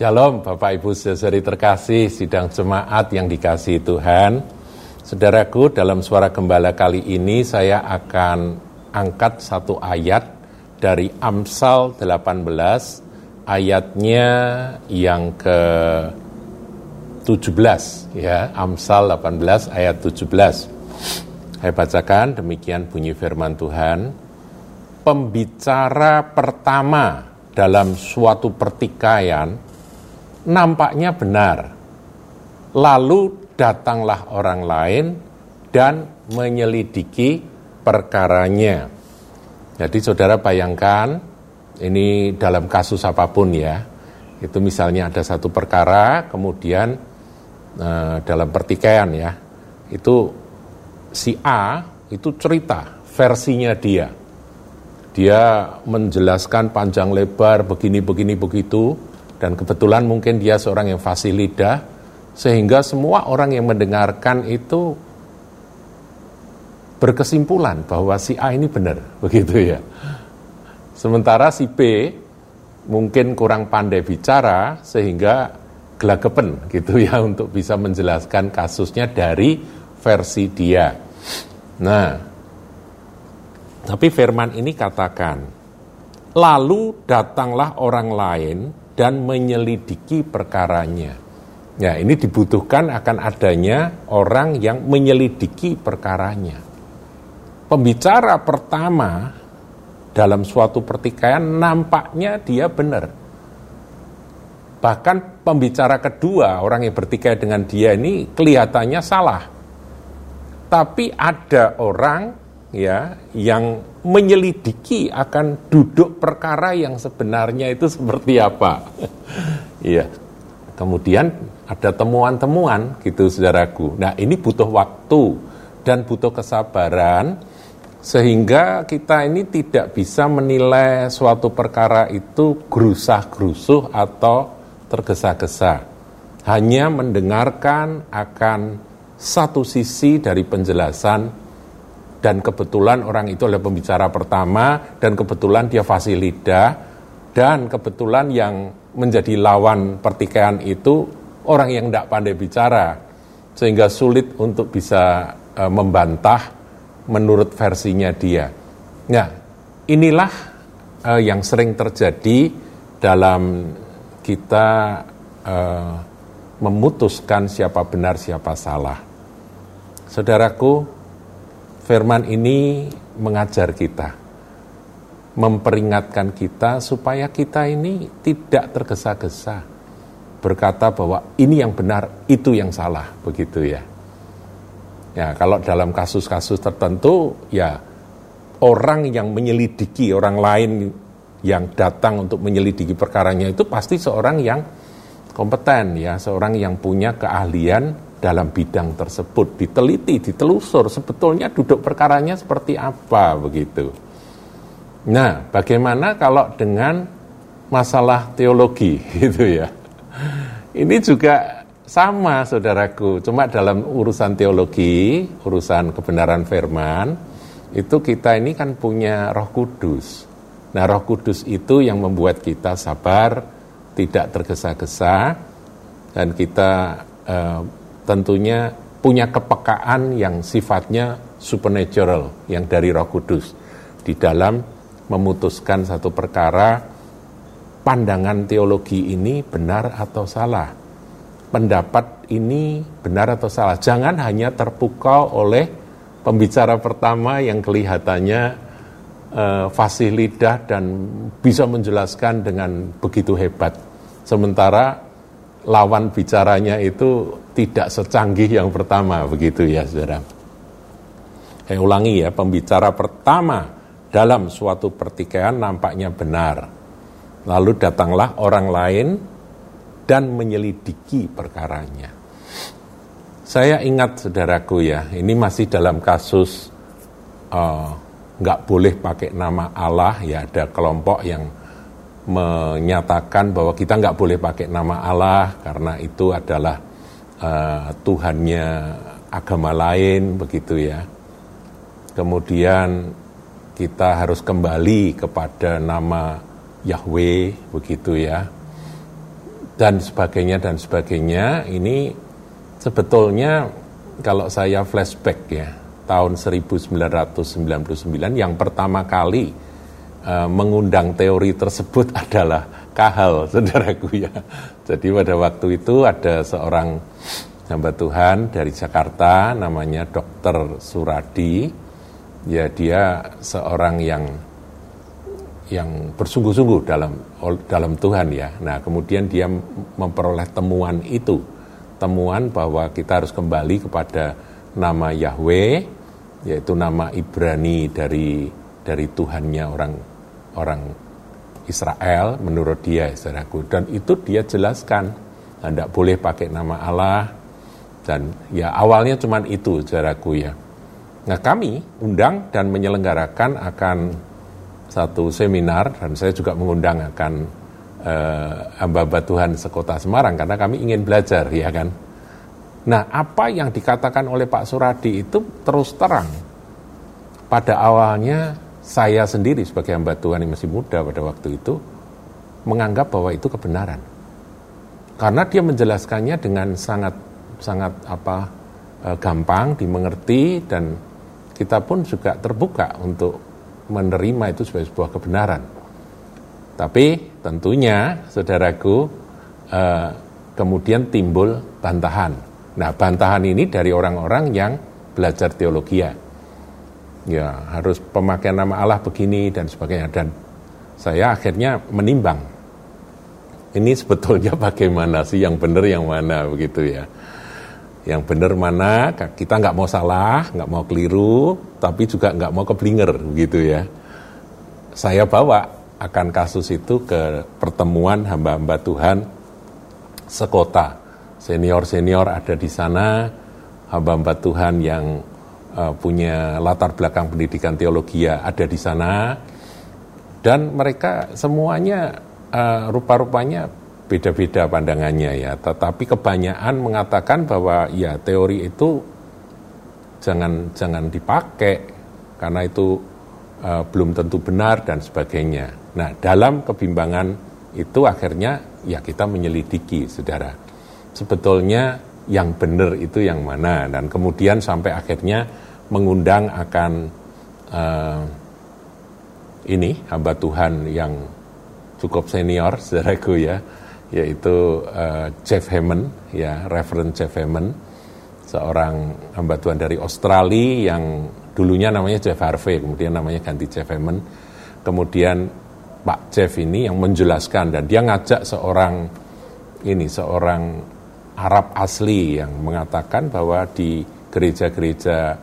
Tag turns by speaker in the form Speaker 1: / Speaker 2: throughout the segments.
Speaker 1: Shalom Bapak Ibu saudari terkasih sidang jemaat yang dikasih Tuhan. Saudaraku dalam suara gembala kali ini saya akan angkat satu ayat dari Amsal 18 ayatnya yang ke 17 ya Amsal 18 ayat 17. Saya bacakan demikian bunyi firman Tuhan. Pembicara pertama dalam suatu pertikaian nampaknya benar. Lalu datanglah orang lain dan menyelidiki perkaranya. Jadi saudara bayangkan, ini dalam kasus apa pun ya, itu misalnya ada satu perkara, kemudian eh, dalam pertikaian ya, itu si A itu cerita versinya dia. Dia menjelaskan panjang lebar begini begini begitu, dan kebetulan mungkin dia seorang yang fasih lidah, sehingga semua orang yang mendengarkan itu berkesimpulan bahwa si A ini benar, begitu ya. Sementara si B mungkin kurang pandai bicara sehingga gelagapen gitu ya untuk bisa menjelaskan kasusnya dari versi dia. Nah, tapi firman ini katakan, lalu datanglah orang lain dan menyelidiki perkaranya. Ya, ini dibutuhkan akan adanya orang yang menyelidiki perkaranya. Pembicara pertama dalam suatu pertikaian nampaknya dia benar. Bahkan pembicara kedua, orang yang bertikai dengan dia ini kelihatannya salah. Tapi ada orang ya yang menyelidiki akan duduk perkara yang sebenarnya itu seperti apa. Iya. Kemudian ada temuan-temuan gitu saudaraku. Nah, ini butuh waktu dan butuh kesabaran sehingga kita ini tidak bisa menilai suatu perkara itu gerusah-gerusuh atau tergesa-gesa. Hanya mendengarkan akan satu sisi dari penjelasan dan kebetulan orang itu adalah pembicara pertama dan kebetulan dia fasih lidah dan kebetulan yang menjadi lawan pertikaian itu orang yang tidak pandai bicara sehingga sulit untuk bisa e, membantah menurut versinya dia. Nah, inilah e, yang sering terjadi dalam kita e, memutuskan siapa benar siapa salah. Saudaraku, Firman ini mengajar kita, memperingatkan kita supaya kita ini tidak tergesa-gesa berkata bahwa ini yang benar, itu yang salah, begitu ya. Ya, kalau dalam kasus-kasus tertentu ya orang yang menyelidiki orang lain yang datang untuk menyelidiki perkaranya itu pasti seorang yang kompeten ya, seorang yang punya keahlian dalam bidang tersebut, diteliti, ditelusur sebetulnya duduk perkaranya seperti apa begitu. Nah, bagaimana kalau dengan masalah teologi gitu ya? Ini juga sama saudaraku, cuma dalam urusan teologi, urusan kebenaran firman, itu kita ini kan punya roh kudus. Nah roh kudus itu yang membuat kita sabar, tidak tergesa-gesa, dan kita eh, tentunya punya kepekaan yang sifatnya supernatural yang dari Roh Kudus di dalam memutuskan satu perkara pandangan teologi ini benar atau salah. Pendapat ini benar atau salah? Jangan hanya terpukau oleh pembicara pertama yang kelihatannya uh, fasih lidah dan bisa menjelaskan dengan begitu hebat. Sementara lawan bicaranya itu tidak secanggih yang pertama begitu ya saudara. Saya ulangi ya, pembicara pertama dalam suatu pertikaian nampaknya benar. Lalu datanglah orang lain dan menyelidiki perkaranya. Saya ingat saudaraku ya, ini masih dalam kasus uh, nggak boleh pakai nama Allah ya ada kelompok yang menyatakan bahwa kita nggak boleh pakai nama Allah karena itu adalah uh, Tuhannya agama lain begitu ya. Kemudian kita harus kembali kepada nama Yahweh begitu ya. dan sebagainya dan sebagainya ini sebetulnya kalau saya flashback ya tahun 1999 yang pertama kali uh, mengundang teori tersebut adalah Kahal, saudaraku ya. Jadi pada waktu itu ada seorang hamba Tuhan dari Jakarta namanya Dr. Suradi. Ya dia seorang yang yang bersungguh-sungguh dalam dalam Tuhan ya. Nah, kemudian dia memperoleh temuan itu. Temuan bahwa kita harus kembali kepada nama Yahweh yaitu nama Ibrani dari dari Tuhannya orang orang Israel menurut dia saudaraku. Dan itu dia jelaskan. Tidak boleh pakai nama Allah. Dan ya awalnya cuma itu saudaraku ya. Nah kami undang dan menyelenggarakan akan satu seminar. Dan saya juga mengundang akan eh, hamba-hamba Tuhan sekota Semarang karena kami ingin belajar ya kan. Nah apa yang dikatakan oleh Pak Suradi itu terus terang. Pada awalnya saya sendiri sebagai hamba Tuhan yang masih muda pada waktu itu menganggap bahwa itu kebenaran. Karena dia menjelaskannya dengan sangat sangat apa eh, gampang dimengerti dan kita pun juga terbuka untuk menerima itu sebagai sebuah kebenaran. Tapi tentunya saudaraku eh, kemudian timbul bantahan. Nah, bantahan ini dari orang-orang yang belajar teologi ya ya harus pemakaian nama Allah begini dan sebagainya. Dan saya akhirnya menimbang ini sebetulnya bagaimana sih yang benar yang mana begitu ya. Yang benar mana kita nggak mau salah nggak mau keliru tapi juga nggak mau keblinger begitu ya. Saya bawa akan kasus itu ke pertemuan hamba-hamba Tuhan sekota. Senior-senior ada di sana hamba-hamba Tuhan yang uh, punya latar belakang pendidikan teologi ya ada di sana. Dan mereka semuanya uh, rupa-rupanya beda-beda pandangannya ya. Tetapi kebanyakan mengatakan bahwa ya teori itu jangan jangan dipakai karena itu uh, belum tentu benar dan sebagainya. Nah dalam kebimbangan itu akhirnya ya kita menyelidiki saudara. Sebetulnya yang benar itu yang mana. Dan kemudian sampai akhirnya mengundang akan uh, ini hamba Tuhan yang cukup senior saudaraku ya yaitu uh, Jeff Hammond ya Reverend Jeff Hammond seorang hamba Tuhan dari Australia yang dulunya namanya Jeff Harvey kemudian namanya ganti Jeff Hammond. Kemudian Pak Jeff ini yang menjelaskan dan dia ngajak seorang ini seorang Arab asli yang mengatakan bahwa di gereja-gereja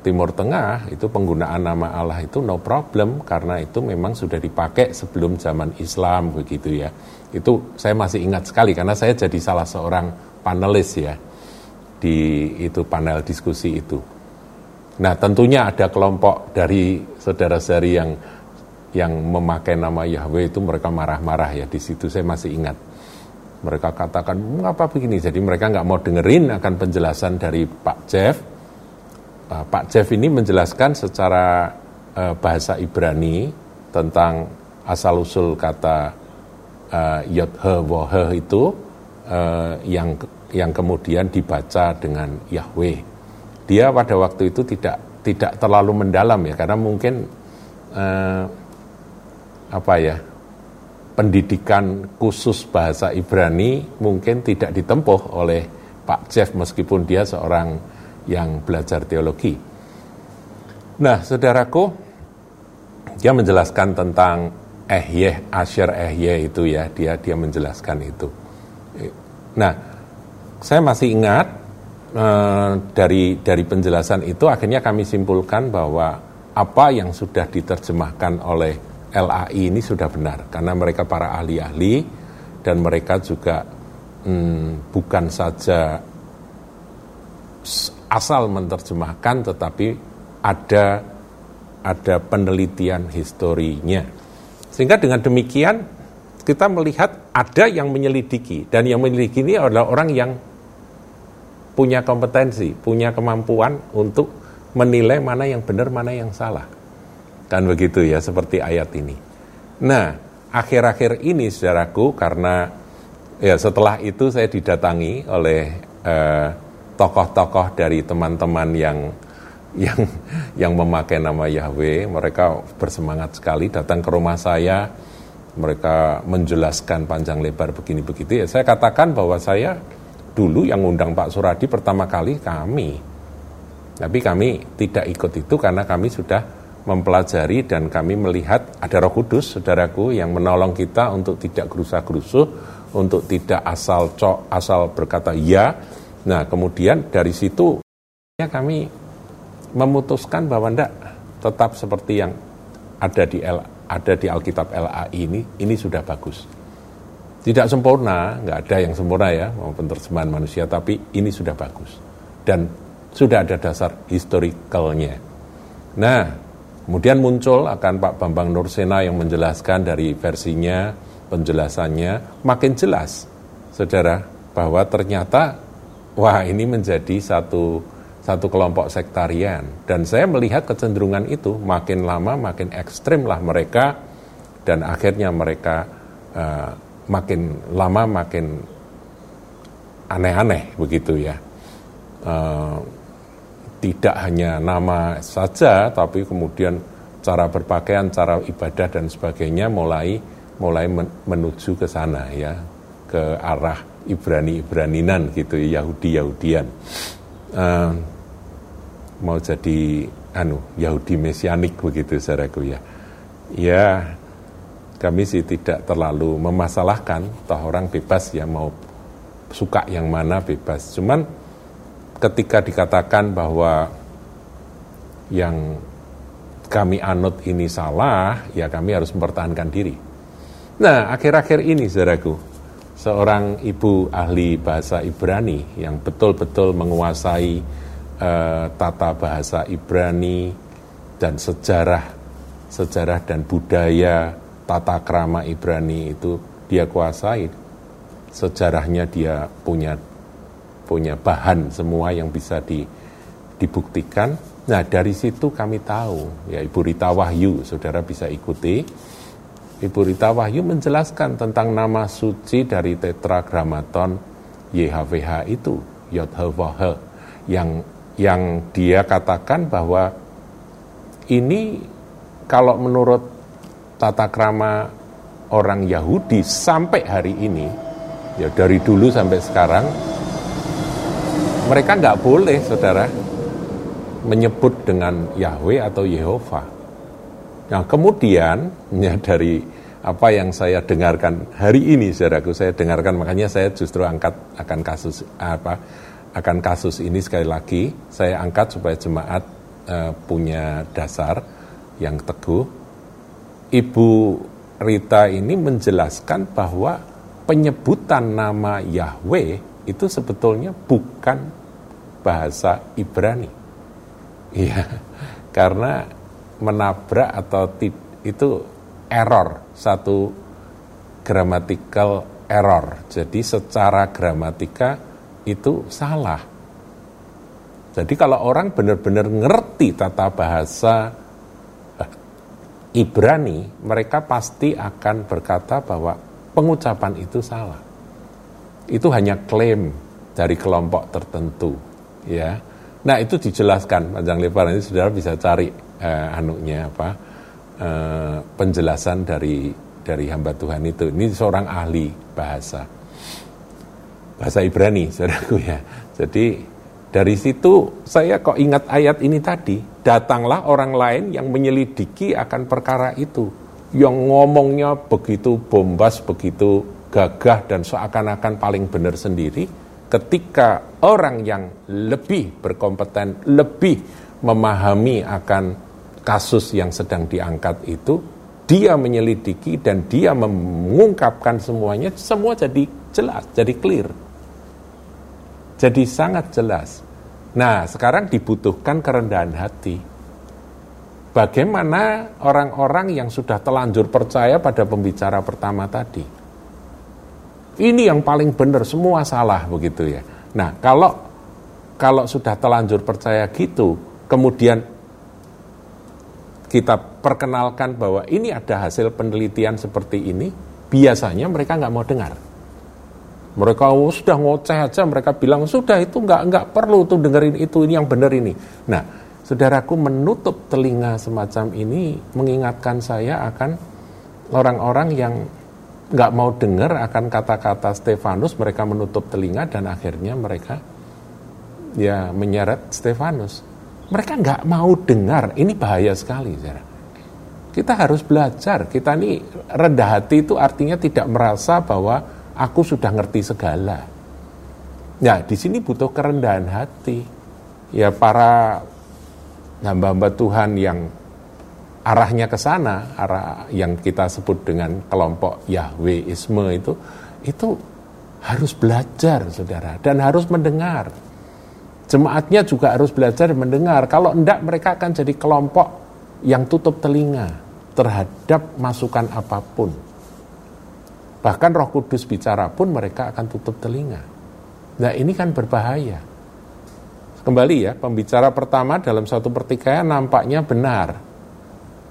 Speaker 1: Timur Tengah itu penggunaan nama Allah itu no problem karena itu memang sudah dipakai sebelum zaman Islam begitu ya. Itu saya masih ingat sekali karena saya jadi salah seorang panelis ya di itu panel diskusi itu. Nah tentunya ada kelompok dari saudara-saudari yang yang memakai nama Yahweh itu mereka marah-marah ya di situ saya masih ingat mereka katakan mengapa begini? Jadi mereka nggak mau dengerin akan penjelasan dari Pak Jeff. Uh, Pak Jeff ini menjelaskan secara uh, bahasa Ibrani tentang asal usul kata uh, yod he he itu uh, yang yang kemudian dibaca dengan Yahweh. Dia pada waktu itu tidak tidak terlalu mendalam ya karena mungkin uh, apa ya pendidikan khusus bahasa Ibrani mungkin tidak ditempuh oleh Pak Jeff meskipun dia seorang yang belajar teologi. Nah, saudaraku, dia menjelaskan tentang Ehyeh, Asher Ehyeh itu ya, dia dia menjelaskan itu. Nah, saya masih ingat eh, dari dari penjelasan itu akhirnya kami simpulkan bahwa apa yang sudah diterjemahkan oleh LAI ini sudah benar karena mereka para ahli-ahli dan mereka juga hmm, bukan saja asal menerjemahkan tetapi ada ada penelitian historinya. Sehingga dengan demikian kita melihat ada yang menyelidiki dan yang menyelidiki ini adalah orang yang punya kompetensi, punya kemampuan untuk menilai mana yang benar, mana yang salah. Kan begitu ya, seperti ayat ini. Nah, akhir-akhir ini saudaraku, karena ya setelah itu saya didatangi oleh eh, tokoh-tokoh dari teman-teman yang yang yang memakai nama Yahweh, mereka bersemangat sekali datang ke rumah saya. Mereka menjelaskan panjang lebar begini begitu ya. Saya katakan bahwa saya dulu yang undang Pak Suradi pertama kali kami. Tapi kami tidak ikut itu karena kami sudah mempelajari dan kami melihat ada Roh Kudus, saudaraku, yang menolong kita untuk tidak gerusa-gerusuh, untuk tidak asal cok, asal berkata ya. Nah, kemudian dari situ ya kami memutuskan bahwa ndak tetap seperti yang ada di L, ada di Alkitab LAI ini, ini sudah bagus. Tidak sempurna, nggak ada yang sempurna ya, maupun terjemahan manusia, tapi ini sudah bagus. Dan sudah ada dasar historicalnya. Nah, kemudian muncul akan Pak Bambang Nursena yang menjelaskan dari versinya, penjelasannya, makin jelas, saudara, bahwa ternyata, wah ini menjadi satu satu kelompok sektarian. Dan saya melihat kecenderungan itu makin lama makin ekstrim lah mereka dan akhirnya mereka uh, makin lama makin aneh-aneh begitu ya. Uh, tidak hanya nama saja tapi kemudian cara berpakaian cara ibadah dan sebagainya mulai mulai menuju ke sana ya ke arah Ibrani Ibraninan gitu Yahudi Yahudian uh, mau jadi anu Yahudi mesianik begitu saudaraku ya. Ya kami sih tidak terlalu memasalahkan toh orang bebas ya mau suka yang mana bebas. Cuman ketika dikatakan bahwa yang kami anut ini salah, ya kami harus mempertahankan diri. Nah, akhir-akhir ini, saudaraku, seorang ibu ahli bahasa Ibrani yang betul-betul menguasai uh, tata bahasa Ibrani dan sejarah sejarah dan budaya tata krama Ibrani itu dia kuasai sejarahnya dia punya punya bahan semua yang bisa di, dibuktikan. Nah dari situ kami tahu ya Ibu Rita Wahyu saudara bisa ikuti. Ibu Rita Wahyu menjelaskan tentang nama suci dari tetragramaton YHWH itu Yodhawah yang yang dia katakan bahwa ini kalau menurut tata krama orang Yahudi sampai hari ini, ya dari dulu sampai sekarang, mereka nggak boleh, saudara, menyebut dengan Yahweh atau Yehova. Nah kemudian ya dari apa yang saya dengarkan hari ini, saudaraku, saya dengarkan makanya saya justru angkat akan kasus apa akan kasus ini sekali lagi saya angkat supaya jemaat uh, punya dasar yang teguh. Ibu Rita ini menjelaskan bahwa penyebutan nama Yahweh itu sebetulnya bukan bahasa Ibrani. Iya, karena menabrak atau itu error, satu grammatical error. Jadi secara gramatika itu salah. Jadi kalau orang benar-benar ngerti tata bahasa eh, Ibrani, mereka pasti akan berkata bahwa pengucapan itu salah. Itu hanya klaim dari kelompok tertentu, ya. Nah itu dijelaskan panjang lebar ini saudara bisa cari eh, anunya apa eh, penjelasan dari dari hamba Tuhan itu. Ini seorang ahli bahasa bahasa Ibrani, saudaraku ya. Jadi dari situ saya kok ingat ayat ini tadi, datanglah orang lain yang menyelidiki akan perkara itu, yang ngomongnya begitu bombas, begitu gagah dan seakan-akan paling benar sendiri, ketika orang yang lebih berkompeten, lebih memahami akan kasus yang sedang diangkat itu, dia menyelidiki dan dia mengungkapkan semuanya, semua jadi jelas, jadi clear. Jadi sangat jelas. Nah, sekarang dibutuhkan kerendahan hati. Bagaimana orang-orang yang sudah telanjur percaya pada pembicara pertama tadi? Ini yang paling benar, semua salah begitu ya. Nah, kalau kalau sudah telanjur percaya gitu, kemudian kita perkenalkan bahwa ini ada hasil penelitian seperti ini, biasanya mereka nggak mau dengar. Mereka oh, sudah ngoceh aja, mereka bilang sudah itu nggak nggak perlu tuh dengerin itu ini yang benar ini. Nah, saudaraku menutup telinga semacam ini mengingatkan saya akan orang-orang yang nggak mau dengar akan kata-kata Stefanus, mereka menutup telinga dan akhirnya mereka ya menyeret Stefanus. Mereka nggak mau dengar, ini bahaya sekali, saudara. Kita harus belajar. Kita ini rendah hati itu artinya tidak merasa bahwa aku sudah ngerti segala. Ya, di sini butuh kerendahan hati. Ya, para hamba-hamba Tuhan yang arahnya ke sana, arah yang kita sebut dengan kelompok Yahweisme itu, itu harus belajar, saudara, dan harus mendengar. Jemaatnya juga harus belajar mendengar. Kalau enggak, mereka akan jadi kelompok yang tutup telinga terhadap masukan apa pun. Bahkan Roh Kudus bicara pun mereka akan tutup telinga. Nah ini kan berbahaya. Kembali ya, pembicara pertama dalam satu pertikaian nampaknya benar.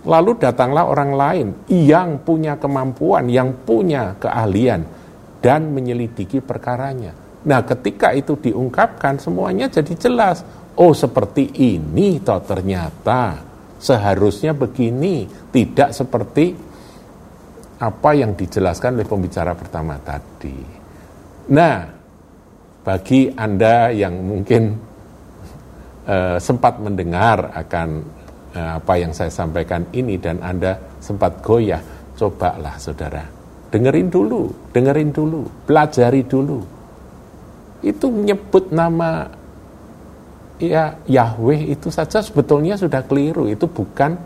Speaker 1: Lalu datanglah orang lain yang punya kemampuan, yang punya keahlian, dan menyelidiki perkaranya. Nah ketika itu diungkapkan semuanya jadi jelas. Oh seperti ini toh ternyata seharusnya begini, tidak seperti apa yang dijelaskan oleh pembicara pertama tadi. Nah, bagi Anda yang mungkin uh, sempat mendengar akan uh, apa yang saya sampaikan ini dan Anda sempat goyah, cobalah saudara. Dengerin dulu, dengerin dulu, pelajari dulu. Itu menyebut nama ya Yahweh itu saja sebetulnya sudah keliru. Itu bukan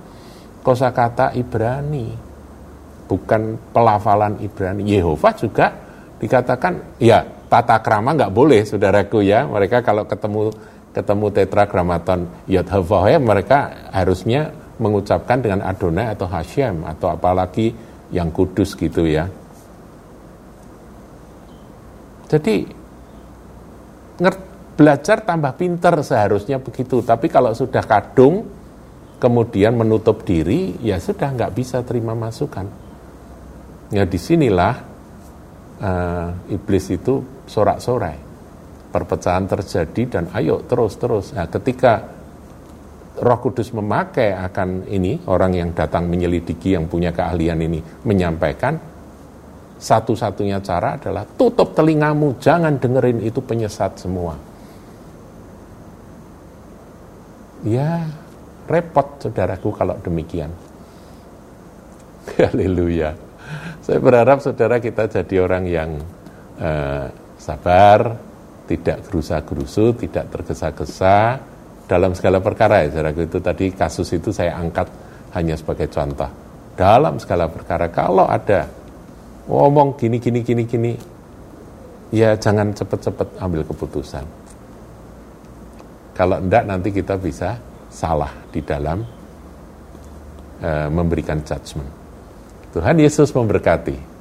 Speaker 1: kosakata Ibrani bukan pelafalan Ibrani. Yehova juga dikatakan ya tata krama nggak boleh saudaraku ya. Mereka kalau ketemu ketemu tetragramaton Yod ya mereka harusnya mengucapkan dengan Adonai atau Hashem atau apalagi yang kudus gitu ya. Jadi belajar tambah pinter seharusnya begitu. Tapi kalau sudah kadung, kemudian menutup diri, ya sudah nggak bisa terima masukan. Ya di sinilah uh, iblis itu sorak-sorai. Perpecahan terjadi dan ayo terus-terus. Nah, ketika Roh Kudus memakai akan ini, orang yang datang menyelidiki yang punya keahlian ini menyampaikan, satu-satunya cara adalah tutup telingamu, jangan dengerin itu penyesat semua. Ya, repot saudaraku kalau demikian. Haleluya. Saya berharap saudara kita jadi orang yang uh, sabar, tidak gerusa-gerusu, tidak tergesa-gesa dalam segala perkara ya saudara itu tadi kasus itu saya angkat hanya sebagai contoh. Dalam segala perkara kalau ada ngomong gini gini gini gini ya jangan cepet-cepet ambil keputusan. Kalau enggak nanti kita bisa salah di dalam uh, memberikan judgment. Tuhan Yesus memberkati.